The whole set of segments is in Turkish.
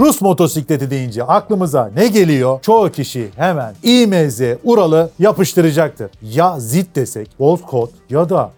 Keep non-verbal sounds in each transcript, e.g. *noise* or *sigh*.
Rus motosikleti deyince aklımıza ne geliyor? Çoğu kişi hemen İMZ Ural'ı yapıştıracaktır. Ya ZIT desek, Volkot ya da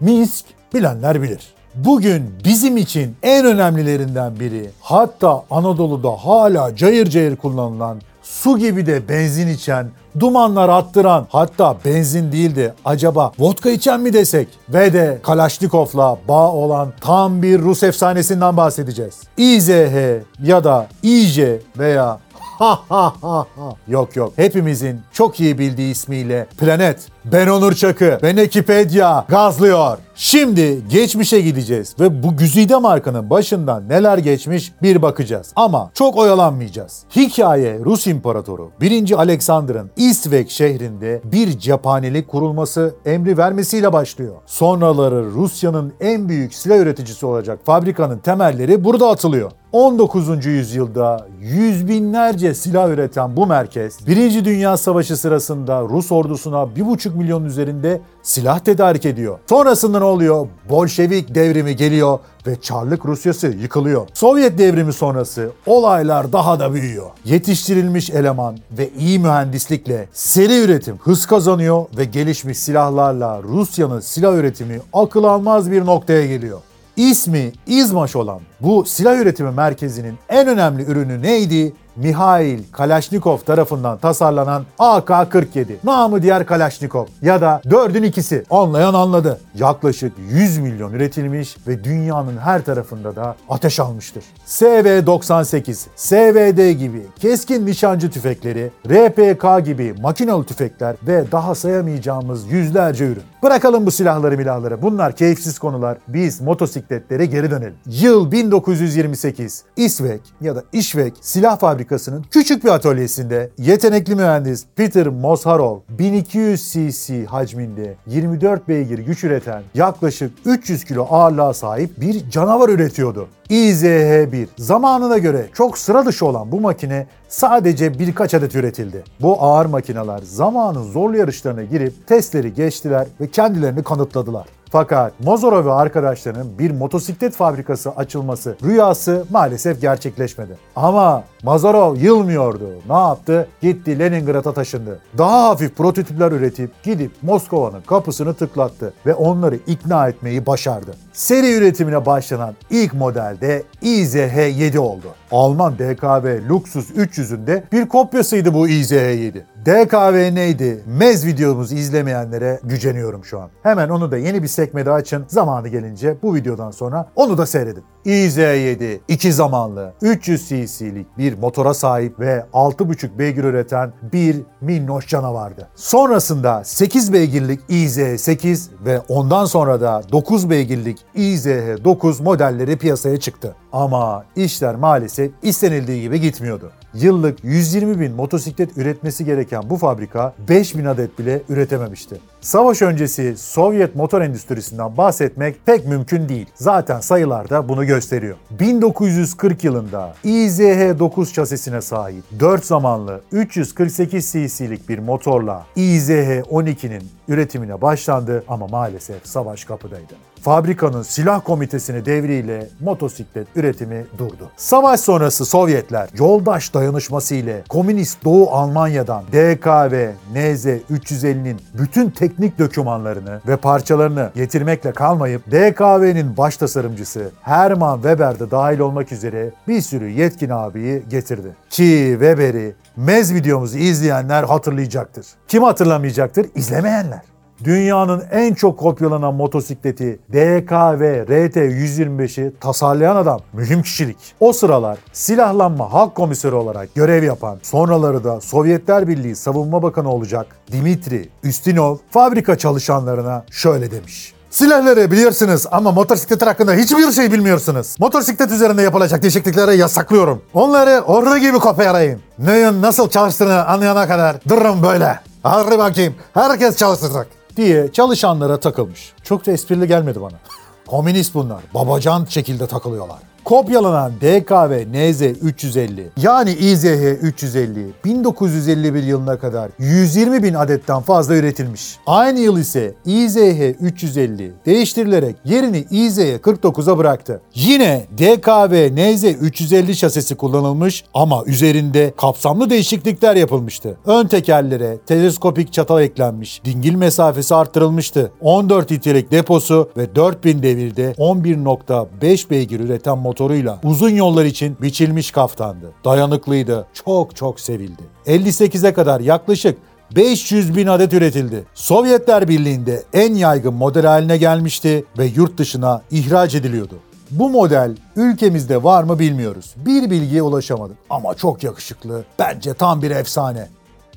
Minsk bilenler bilir. Bugün bizim için en önemlilerinden biri hatta Anadolu'da hala cayır cayır kullanılan su gibi de benzin içen, dumanlar attıran hatta benzin değildi acaba vodka içen mi desek ve de Kalaşnikov'la bağ olan tam bir Rus efsanesinden bahsedeceğiz. İZH ya da İJ veya *laughs* Ha ha ha ha. Yok yok. Hepimizin çok iyi bildiği ismiyle Planet, Ben Onur Çakı, Ben Ekipedya gazlıyor. Şimdi geçmişe gideceğiz ve bu güzide markanın başından neler geçmiş bir bakacağız. Ama çok oyalanmayacağız. Hikaye Rus İmparatoru 1. Alexander'ın İsvek şehrinde bir cephanelik kurulması emri vermesiyle başlıyor. Sonraları Rusya'nın en büyük silah üreticisi olacak fabrikanın temelleri burada atılıyor. 19. yüzyılda yüz binlerce silah üreten bu merkez, Birinci Dünya Savaşı sırasında Rus ordusuna 1,5 milyon üzerinde silah tedarik ediyor. Sonrasında ne oluyor? Bolşevik devrimi geliyor ve Çarlık Rusyası yıkılıyor. Sovyet devrimi sonrası olaylar daha da büyüyor. Yetiştirilmiş eleman ve iyi mühendislikle seri üretim hız kazanıyor ve gelişmiş silahlarla Rusya'nın silah üretimi akıl almaz bir noktaya geliyor. İsmi İzmaş olan bu silah üretimi merkezinin en önemli ürünü neydi? Mihail Kalashnikov tarafından tasarlanan AK-47. Namı diğer Kalashnikov ya da dördün ikisi. Anlayan anladı. Yaklaşık 100 milyon üretilmiş ve dünyanın her tarafında da ateş almıştır. SV-98, SVD gibi keskin nişancı tüfekleri, RPK gibi makinalı tüfekler ve daha sayamayacağımız yüzlerce ürün. Bırakalım bu silahları milahları. Bunlar keyifsiz konular. Biz motosikletlere geri dönelim. Yıl 1928. İsvek ya da İşvek silah fabrikasının küçük bir atölyesinde yetenekli mühendis Peter Mosharov 1200 cc hacminde 24 beygir güç üreten yaklaşık 300 kilo ağırlığa sahip bir canavar üretiyordu. İZH-1 zamanına göre çok sıra dışı olan bu makine sadece birkaç adet üretildi. Bu ağır makineler zamanın zorlu yarışlarına girip testleri geçtiler ve kendilerini kanıtladılar. Fakat Mozorov ve arkadaşlarının bir motosiklet fabrikası açılması rüyası maalesef gerçekleşmedi. Ama Mazarov yılmıyordu. Ne yaptı? Gitti Leningrad'a taşındı. Daha hafif prototipler üretip gidip Moskova'nın kapısını tıklattı ve onları ikna etmeyi başardı. Seri üretimine başlanan ilk modelde IZH-7 oldu. Alman DKV Luxus 300'ün de bir kopyasıydı bu IZH-7. DKV neydi? Mez videomuzu izlemeyenlere güceniyorum şu an. Hemen onu da yeni bir sekmede açın. Zamanı gelince bu videodan sonra onu da seyredin. IZ7 iki zamanlı 300 cc'lik bir motora sahip ve 6,5 beygir üreten bir minnoş canavardı. Sonrasında 8 beygirlik IZ8 ve ondan sonra da 9 beygirlik IZH9 modelleri piyasaya çıktı. Ama işler maalesef istenildiği gibi gitmiyordu. Yıllık 120 bin motosiklet üretmesi gereken bu fabrika 5 bin adet bile üretememişti. Savaş öncesi Sovyet motor endüstrisinden bahsetmek pek mümkün değil. Zaten sayılar da bunu gösteriyor. 1940 yılında IZH-9 şasisine sahip 4 zamanlı 348 cc'lik bir motorla IZH-12'nin üretimine başlandı ama maalesef savaş kapıdaydı. Fabrikanın silah komitesini devriyle motosiklet üretimi durdu. Savaş sonrası Sovyetler yoldaş dayanışması ile Komünist Doğu Almanya'dan DKV NZ-350'nin bütün teknik dokümanlarını ve parçalarını getirmekle kalmayıp DKV'nin baş tasarımcısı Hermann Weber de dahil olmak üzere bir sürü yetkin abiyi getirdi. Ki Weber'i Mez videomuzu izleyenler hatırlayacaktır. Kim hatırlamayacaktır? İzlemeyenler. Dünyanın en çok kopyalanan motosikleti DKV RT-125'i tasarlayan adam mühim kişilik. O sıralar silahlanma halk komiseri olarak görev yapan, sonraları da Sovyetler Birliği Savunma Bakanı olacak Dimitri Ustinov fabrika çalışanlarına şöyle demiş. Silahları biliyorsunuz ama motosiklet hakkında hiçbir şey bilmiyorsunuz. Motosiklet üzerinde yapılacak değişiklikleri yasaklıyorum. Onları ordu gibi kopyalayın. Neyin nasıl çalıştığını anlayana kadar durun böyle. Hadi bakayım herkes çalışacak diye çalışanlara takılmış. Çok da esprili gelmedi bana. *laughs* Komünist bunlar. Babacan şekilde takılıyorlar. Kopyalanan DKV NZ 350 yani İZH 350 1951 yılına kadar 120 bin adetten fazla üretilmiş. Aynı yıl ise İZH 350 değiştirilerek yerini İZH 49'a bıraktı. Yine DKV NZ 350 şasisi kullanılmış ama üzerinde kapsamlı değişiklikler yapılmıştı. Ön tekerlere teleskopik çatal eklenmiş, dingil mesafesi arttırılmıştı. 14 litrelik deposu ve 4000 devirde 11.5 beygir üreten motoruyla uzun yollar için biçilmiş kaftandı. Dayanıklıydı, çok çok sevildi. 58'e kadar yaklaşık 500 bin adet üretildi. Sovyetler Birliği'nde en yaygın model haline gelmişti ve yurt dışına ihraç ediliyordu. Bu model ülkemizde var mı bilmiyoruz. Bir bilgiye ulaşamadık ama çok yakışıklı. Bence tam bir efsane.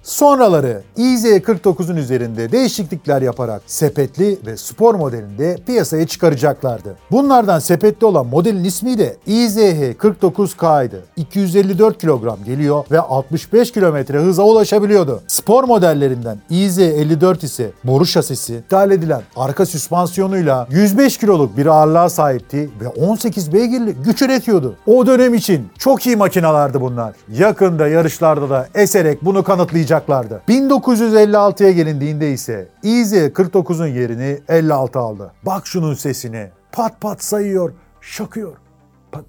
Sonraları IZ49'un üzerinde değişiklikler yaparak sepetli ve spor modelinde piyasaya çıkaracaklardı. Bunlardan sepetli olan modelin ismi de IZH49K'ydı. 254 kilogram geliyor ve 65 kilometre hıza ulaşabiliyordu. Spor modellerinden IZ54 ise boru şasisi, iptal edilen arka süspansiyonuyla 105 kiloluk bir ağırlığa sahipti ve 18 beygirli güç üretiyordu. O dönem için çok iyi makinalardı bunlar. Yakında yarışlarda da eserek bunu kanıtlayacaklardı. 1956'ya gelindiğinde ise IZ49'un yerini 56 aldı. Bak şunun sesine. Pat pat sayıyor, şakıyor. Pat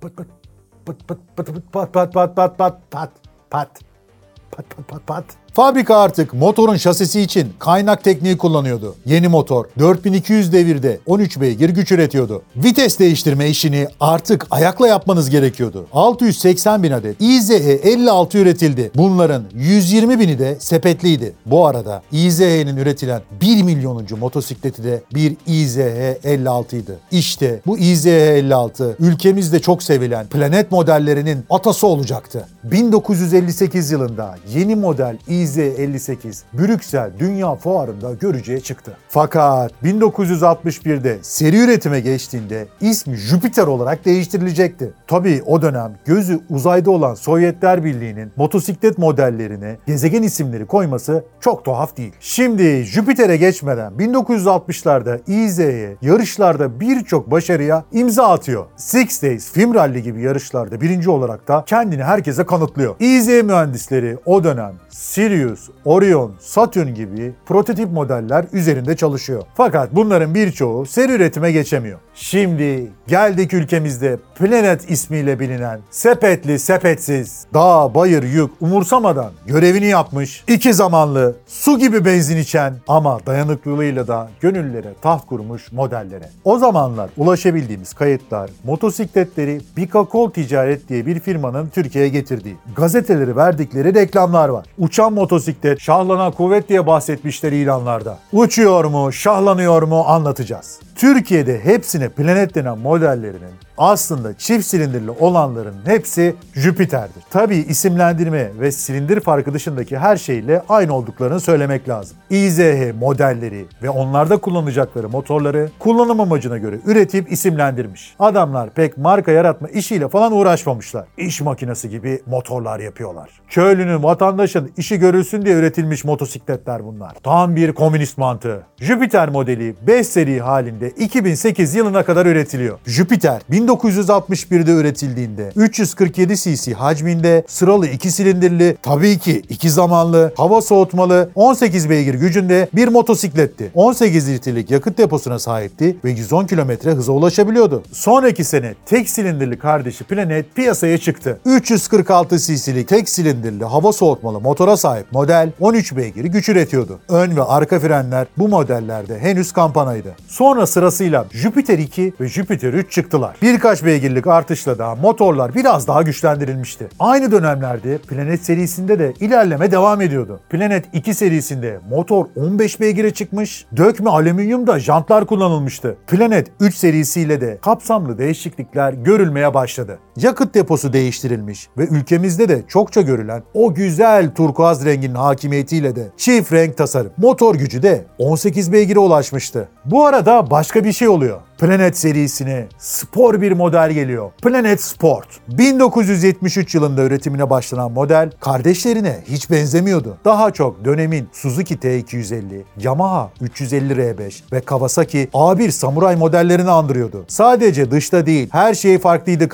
pat pat pat pat pat pat pat pat pat pat pat pat pat pat pat pat Fabrika artık motorun şasisi için kaynak tekniği kullanıyordu. Yeni motor 4200 devirde 13 beygir güç üretiyordu. Vites değiştirme işini artık ayakla yapmanız gerekiyordu. 680 bin adet IZE 56 üretildi. Bunların 120 bini de sepetliydi. Bu arada IZE'nin üretilen 1 milyonuncu motosikleti de bir IZE 56 idi. İşte bu IZE 56 ülkemizde çok sevilen planet modellerinin atası olacaktı. 1958 yılında yeni model IZE IZ-58 Brüksel Dünya Fuarı'nda görücüye çıktı. Fakat 1961'de seri üretime geçtiğinde ismi Jüpiter olarak değiştirilecekti. Tabii o dönem gözü uzayda olan Sovyetler Birliği'nin motosiklet modellerine gezegen isimleri koyması çok tuhaf değil. Şimdi Jüpiter'e geçmeden 1960'larda IZ'ye yarışlarda birçok başarıya imza atıyor. Six Days Film Rally gibi yarışlarda birinci olarak da kendini herkese kanıtlıyor. IZ mühendisleri o dönem Sirius, Orion, Saturn gibi prototip modeller üzerinde çalışıyor. Fakat bunların birçoğu seri üretime geçemiyor. Şimdi geldik ülkemizde Planet ismiyle bilinen sepetli sepetsiz, dağ, bayır, yük umursamadan görevini yapmış, iki zamanlı, su gibi benzin içen ama dayanıklılığıyla da gönüllere taht kurmuş modellere. O zamanlar ulaşabildiğimiz kayıtlar motosikletleri Bikakol Ticaret diye bir firmanın Türkiye'ye getirdiği, gazeteleri verdikleri reklamlar var. Uçan motosiklet, şahlana kuvvet diye bahsetmişler ilanlarda. Uçuyor mu, şahlanıyor mu anlatacağız. Türkiye'de hepsine Planet denen modellerinin aslında çift silindirli olanların hepsi Jüpiter'dir. Tabii isimlendirme ve silindir farkı dışındaki her şeyle aynı olduklarını söylemek lazım. IZH modelleri ve onlarda kullanacakları motorları kullanım amacına göre üretip isimlendirmiş. Adamlar pek marka yaratma işiyle falan uğraşmamışlar. İş makinesi gibi motorlar yapıyorlar. Köylünün, vatandaşın işi görülsün diye üretilmiş motosikletler bunlar. Tam bir komünist mantığı. Jüpiter modeli 5 seri halinde 2008 yılına kadar üretiliyor. Jüpiter 1961'de üretildiğinde 347 cc hacminde sıralı 2 silindirli, tabii ki 2 zamanlı, hava soğutmalı, 18 beygir gücünde bir motosikletti. 18 litrelik yakıt deposuna sahipti ve 110 kilometre hıza ulaşabiliyordu. Sonraki sene tek silindirli kardeşi Planet piyasaya çıktı. 346 cc'lik tek silindirli hava soğutmalı motora sahip model 13 beygir güç üretiyordu. Ön ve arka frenler bu modellerde henüz kampanaydı. Sonra sırasıyla Jupiter 2 ve Jupiter 3 çıktılar. Birkaç beygirlik artışla da motorlar biraz daha güçlendirilmişti. Aynı dönemlerde Planet serisinde de ilerleme devam ediyordu. Planet 2 serisinde motor 15 beygire çıkmış, dökme alüminyumda jantlar kullanılmıştı. Planet 3 serisiyle de kapsamlı değişiklikler görülmeye başladı. Yakıt deposu değiştirilmiş ve ülkemizde de çokça görülen o güzel turkuaz renginin hakimiyetiyle de çift renk tasarım. Motor gücü de 18 beygire ulaşmıştı. Bu arada başka bir şey oluyor. Planet serisine spor bir model geliyor. Planet Sport. 1973 yılında üretimine başlanan model kardeşlerine hiç benzemiyordu. Daha çok dönemin Suzuki T250, Yamaha 350R5 ve Kawasaki A1 Samurai modellerini andırıyordu. Sadece dışta değil her şey farklıydı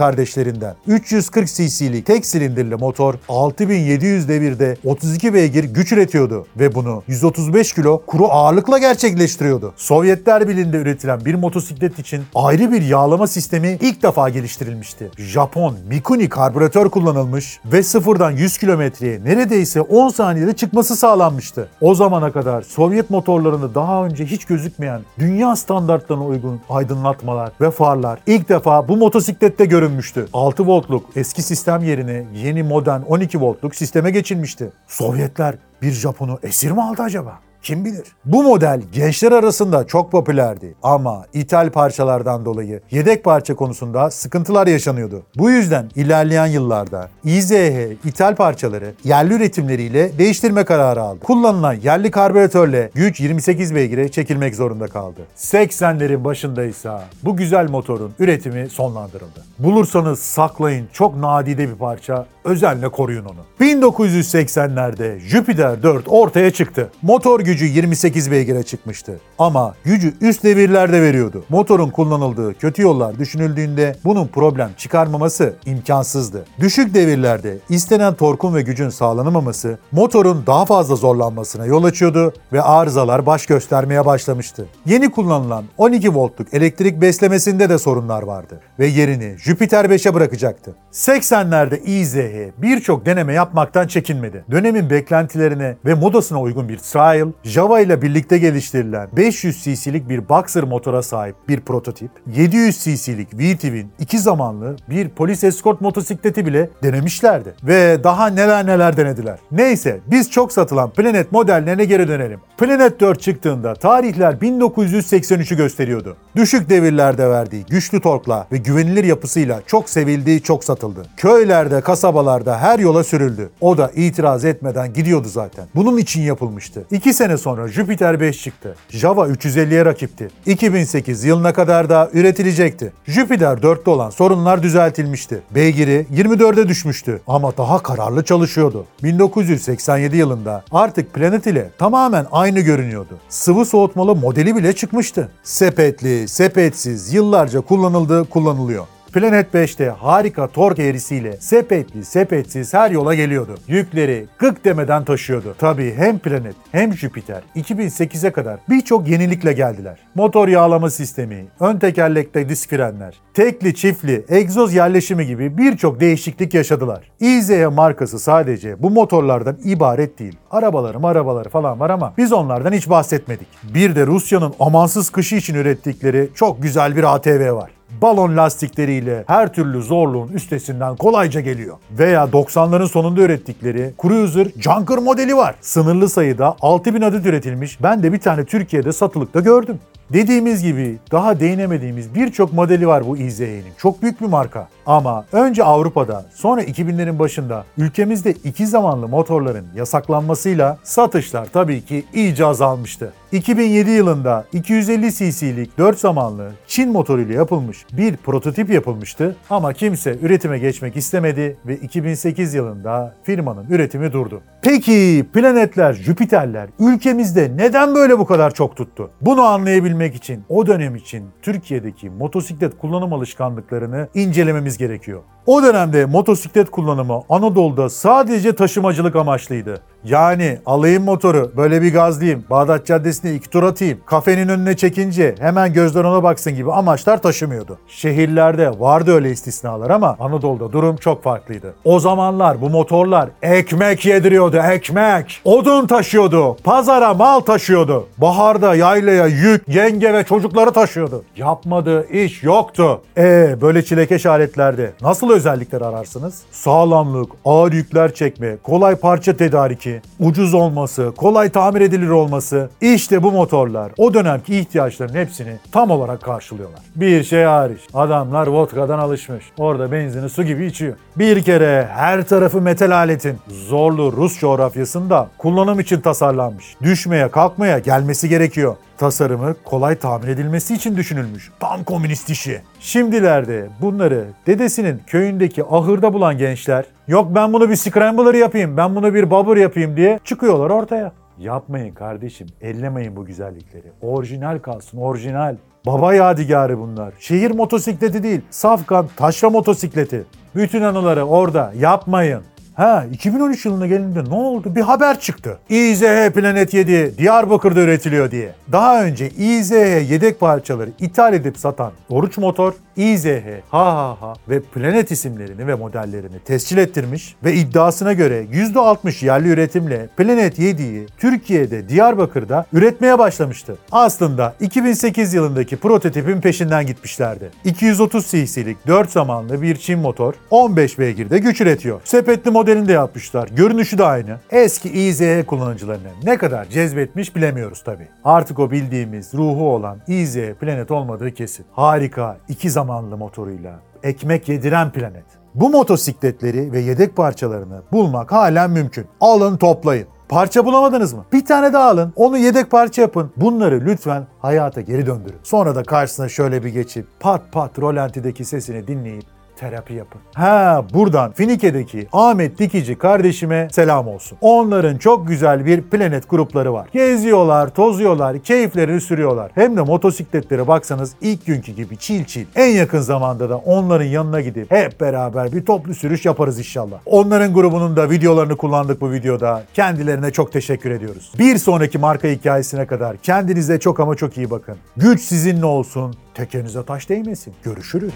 kardeşlerinden. 340 cc'lik tek silindirli motor 6700 devirde 32 beygir güç üretiyordu ve bunu 135 kilo kuru ağırlıkla gerçekleştiriyordu. Sovyetler Birliği'nde üretilen bir motosiklet için ayrı bir yağlama sistemi ilk defa geliştirilmişti. Japon Mikuni karbüratör kullanılmış ve sıfırdan 100 kilometreye neredeyse 10 saniyede çıkması sağlanmıştı. O zamana kadar Sovyet motorlarında daha önce hiç gözükmeyen dünya standartlarına uygun aydınlatmalar ve farlar ilk defa bu motosiklette görünmüştü. 6 voltluk eski sistem yerine yeni modern 12 voltluk sisteme geçilmişti. Sovyetler bir Japon'u esir mi aldı acaba? Kim bilir? Bu model gençler arasında çok popülerdi ama ithal parçalardan dolayı yedek parça konusunda sıkıntılar yaşanıyordu. Bu yüzden ilerleyen yıllarda İZH ithal parçaları yerli üretimleriyle değiştirme kararı aldı. Kullanılan yerli karbüratörle güç 28 beygire çekilmek zorunda kaldı. 80'lerin başındaysa bu güzel motorun üretimi sonlandırıldı. Bulursanız saklayın çok nadide bir parça, özenle koruyun onu. 1980'lerde Jupiter 4 ortaya çıktı. Motor gücü 28 beygire çıkmıştı. Ama gücü üst devirlerde veriyordu. Motorun kullanıldığı kötü yollar düşünüldüğünde bunun problem çıkarmaması imkansızdı. Düşük devirlerde istenen torkun ve gücün sağlanamaması motorun daha fazla zorlanmasına yol açıyordu ve arızalar baş göstermeye başlamıştı. Yeni kullanılan 12 voltluk elektrik beslemesinde de sorunlar vardı ve yerini Jupiter 5'e bırakacaktı. 80'lerde İZH birçok deneme yapmaktan çekinmedi. Dönemin beklentilerine ve modasına uygun bir trial, Java ile birlikte geliştirilen 500 cc'lik bir Boxer motora sahip bir prototip, 700 cc'lik V-Twin iki zamanlı bir polis escort motosikleti bile denemişlerdi. Ve daha neler neler denediler. Neyse biz çok satılan Planet modellerine geri dönelim. Planet 4 çıktığında tarihler 1983'ü gösteriyordu. Düşük devirlerde verdiği güçlü torkla ve güvenilir yapısıyla çok sevildiği çok satıldı. Köylerde, kasabalarda her yola sürüldü. O da itiraz etmeden gidiyordu zaten. Bunun için yapılmıştı. 2 sene sonra Jupiter 5 çıktı. Java 350'ye rakipti. 2008 yılına kadar da üretilecekti. Jupiter 4'te olan sorunlar düzeltilmişti. Beygiri 24'e düşmüştü ama daha kararlı çalışıyordu. 1987 yılında artık Planet ile tamamen aynı görünüyordu. Sıvı soğutmalı modeli bile çıkmıştı. Sepetli, sepetsiz yıllarca kullanıldı, kullanılıyor. Planet 5'te harika tork eğrisiyle sepetli sepetsiz her yola geliyordu. Yükleri gık demeden taşıyordu. Tabii hem Planet hem Jupiter 2008'e kadar birçok yenilikle geldiler. Motor yağlama sistemi, ön tekerlekte disk frenler, tekli çiftli egzoz yerleşimi gibi birçok değişiklik yaşadılar. İZE markası sadece bu motorlardan ibaret değil. Arabaları arabaları falan var ama biz onlardan hiç bahsetmedik. Bir de Rusya'nın amansız kışı için ürettikleri çok güzel bir ATV var balon lastikleriyle her türlü zorluğun üstesinden kolayca geliyor. Veya 90'ların sonunda ürettikleri Cruiser Junker modeli var. Sınırlı sayıda 6000 adet üretilmiş. Ben de bir tane Türkiye'de satılıkta gördüm. Dediğimiz gibi daha değinemediğimiz birçok modeli var bu İZE'nin. Çok büyük bir marka. Ama önce Avrupa'da sonra 2000'lerin başında ülkemizde iki zamanlı motorların yasaklanmasıyla satışlar tabii ki iyice azalmıştı. 2007 yılında 250 cc'lik 4 zamanlı Çin motoruyla yapılmış bir prototip yapılmıştı ama kimse üretime geçmek istemedi ve 2008 yılında firmanın üretimi durdu. Peki planetler, Jüpiterler ülkemizde neden böyle bu kadar çok tuttu? Bunu anlayabilmek için o dönem için Türkiye'deki motosiklet kullanım alışkanlıklarını incelememiz gerekiyor. O dönemde motosiklet kullanımı Anadolu'da sadece taşımacılık amaçlıydı. Yani alayım motoru, böyle bir gazlayayım, Bağdat Caddesi'ne iki tur atayım, kafenin önüne çekince hemen gözler ona baksın gibi amaçlar taşımıyordu. Şehirlerde vardı öyle istisnalar ama Anadolu'da durum çok farklıydı. O zamanlar bu motorlar ekmek yediriyordu, ekmek. Odun taşıyordu, pazara mal taşıyordu. Baharda yaylaya yük, yenge ve çocukları taşıyordu. Yapmadığı iş yoktu. E böyle çilekeş aletlerde nasıl özellikler ararsınız? Sağlamlık, ağır yükler çekme, kolay parça tedariki, ki ucuz olması, kolay tamir edilir olması işte bu motorlar o dönemki ihtiyaçların hepsini tam olarak karşılıyorlar. Bir şey hariç adamlar vodkadan alışmış. Orada benzini su gibi içiyor. Bir kere her tarafı metal aletin zorlu Rus coğrafyasında kullanım için tasarlanmış. Düşmeye kalkmaya gelmesi gerekiyor. Tasarımı kolay tamir edilmesi için düşünülmüş. Tam komünist işi. Şimdilerde bunları dedesinin köyündeki ahırda bulan gençler yok ben bunu bir scrambler yapayım, ben bunu bir bobber yapayım diye çıkıyorlar ortaya. Yapmayın kardeşim, ellemeyin bu güzellikleri. Orijinal kalsın, orijinal. Baba yadigarı bunlar. Şehir motosikleti değil, safkan taşra motosikleti. Bütün anıları orada yapmayın. Ha 2013 yılına gelince ne oldu? Bir haber çıktı. İZH Planet 7 Diyarbakır'da üretiliyor diye. Daha önce İZH yedek parçaları ithal edip satan Oruç Motor, İZH, HHH ve Planet isimlerini ve modellerini tescil ettirmiş ve iddiasına göre %60 yerli üretimle Planet 7'yi Türkiye'de Diyarbakır'da üretmeye başlamıştı. Aslında 2008 yılındaki prototipin peşinden gitmişlerdi. 230 cc'lik 4 zamanlı bir Çin motor 15 beygirde güç üretiyor. Sepetli modelini de yapmışlar. Görünüşü de aynı. Eski İZH kullanıcılarını ne kadar cezbetmiş bilemiyoruz tabi. Artık o bildiğimiz ruhu olan İZH Planet olmadığı kesin. Harika iki zamanlı motoruyla ekmek yediren planet. Bu motosikletleri ve yedek parçalarını bulmak halen mümkün. Alın toplayın. Parça bulamadınız mı? Bir tane daha alın. Onu yedek parça yapın. Bunları lütfen hayata geri döndürün. Sonra da karşısına şöyle bir geçip pat pat rolantideki sesini dinleyip terapi yapın. Ha buradan Finike'deki Ahmet Dikici kardeşime selam olsun. Onların çok güzel bir planet grupları var. Geziyorlar, tozuyorlar, keyiflerini sürüyorlar. Hem de motosikletlere baksanız ilk günkü gibi çil çil. En yakın zamanda da onların yanına gidip hep beraber bir toplu sürüş yaparız inşallah. Onların grubunun da videolarını kullandık bu videoda. Kendilerine çok teşekkür ediyoruz. Bir sonraki marka hikayesine kadar kendinize çok ama çok iyi bakın. Güç sizinle olsun, tekenize taş değmesin. Görüşürüz.